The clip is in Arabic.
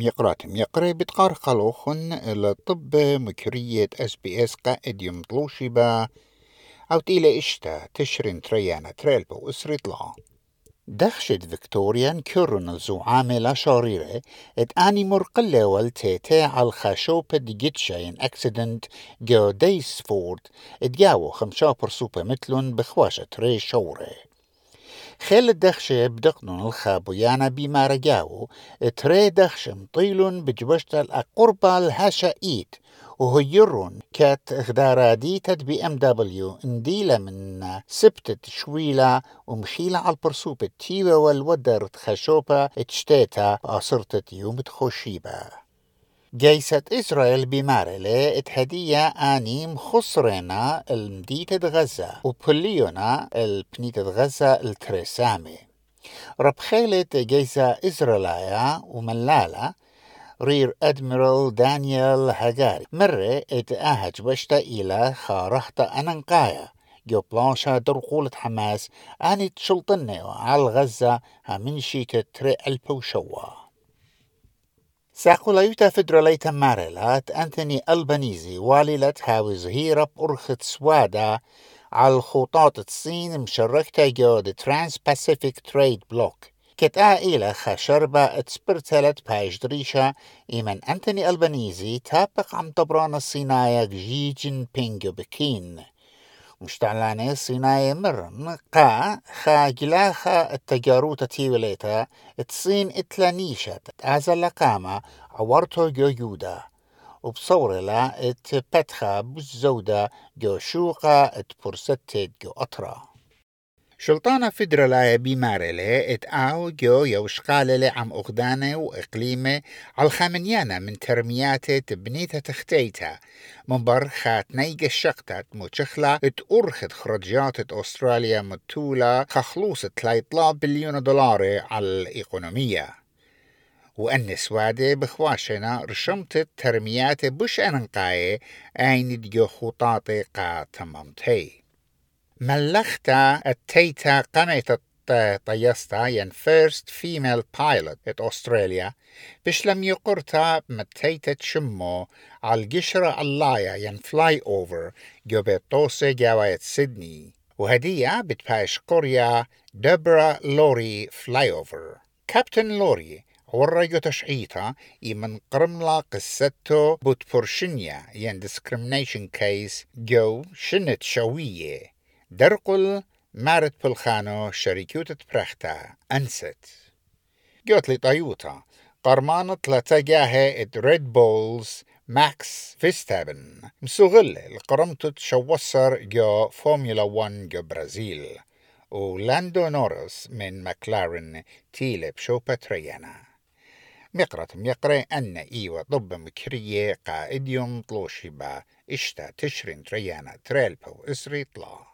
ميقرات ميقري بتقار خلوخن لطب مكرية أس بي إس قائد يمطلوشي با أو تيلة إشتا تشرين تريانا تريلبو إسري طلع دخشت فيكتوريان كورن عاملة شريرة إت آني مرقلة والتيتي على الخشوبة ديجيتشاين أكسيدنت جو ديسفورد إت جاو خمشا برسوبة متلون بخواشة ري شوري خيل الدخشة بدقنون الخابويانا بما رجاو تري دخش مطيلون بجوشت الأقربة الهاشائيت وهيرون كات تد بي إم دبليو انديلا من سبتة شويلة ومشيلة على البرسوبة تيوة والودر تخشوبة اتشتيتا أصرتت يوم تخوشيبة. جيسة إسرائيل بمارلة اتهدية آني مخصرنا المديتة غزة وبليونا البنيتة غزة الترسامي رب خيلة جيسة إسرائيلية وملالة رير أدميرال دانيال هاجاري مرة إتأهج بشتا إلى خارحتا أننقايا جو بلانشا درقولة حماس آني تشلطني على غزة همين شيكة تري ألبو شوا. ساقوليوتا فدراليتا ماريلات أنتوني ألبانيزي واليلت هاوي زهيرة بأرخت سوادا على الخطاط الصين مشركتا جو ترانس باسيفيك تريد بلوك كت إلى خشربة اتسبرتلت بايش دريشة. إيمن أنتوني ألبانيزي تابق عم طبران الصيناية جي جين بينجو بكين. مشتعلانة صيناية مرن قا خا جلاخا التجاروت تيوليتا تصين إتلانيشة ازل قامة عورتو جو يودا وبصور لا اتبتخا بزودة جو شوقة اتبرستت جو أطرا. شلطانة فدرالاية بمارلة ات آو جو يوشقالة عم أغدانة وإقليمة على خامنيانا من ترميات بنيتا تختيتا من بر خات نيجة شقتات متشخلة ات أرخت خرجات أستراليا متولة خخلوص تلايطلا بليون دولار على الإقونومية وأن سوادة بخواشنا رشمت ترميات بش أنقاية أين ديو خطاطي قا تمامتي ملختا التيتا قمت طيستا ين فيرست فيميل بايلوت ات أستراليا بش لم يقرتا متيتا تشمو على القشرة اللايا ين فلاي اوفر جو بيطوسي جواية سيدني. وهدية بتباش قرية دبرا لوري فلاي اوفر كابتن لوري ورجو تشعيطا من قرملا قصته بوتبورشنيا ين discrimination case جو شنت شوية. درقل مارت بلخانو شركوتة برختا أنست. جوت لي طيوتا قرمانة لتجاهة ات ريد بولز ماكس فيستابن مسوغل القرمتة شوصر جو فورمولا 1 جو برازيل ولاندو نورس من ماكلارن تيلب شو باتريانا مقرة ميقرة أن إيوة ضب مكرية قائد يوم طلوشي با إشتا تشرين تريانا تريلبو إسري طلا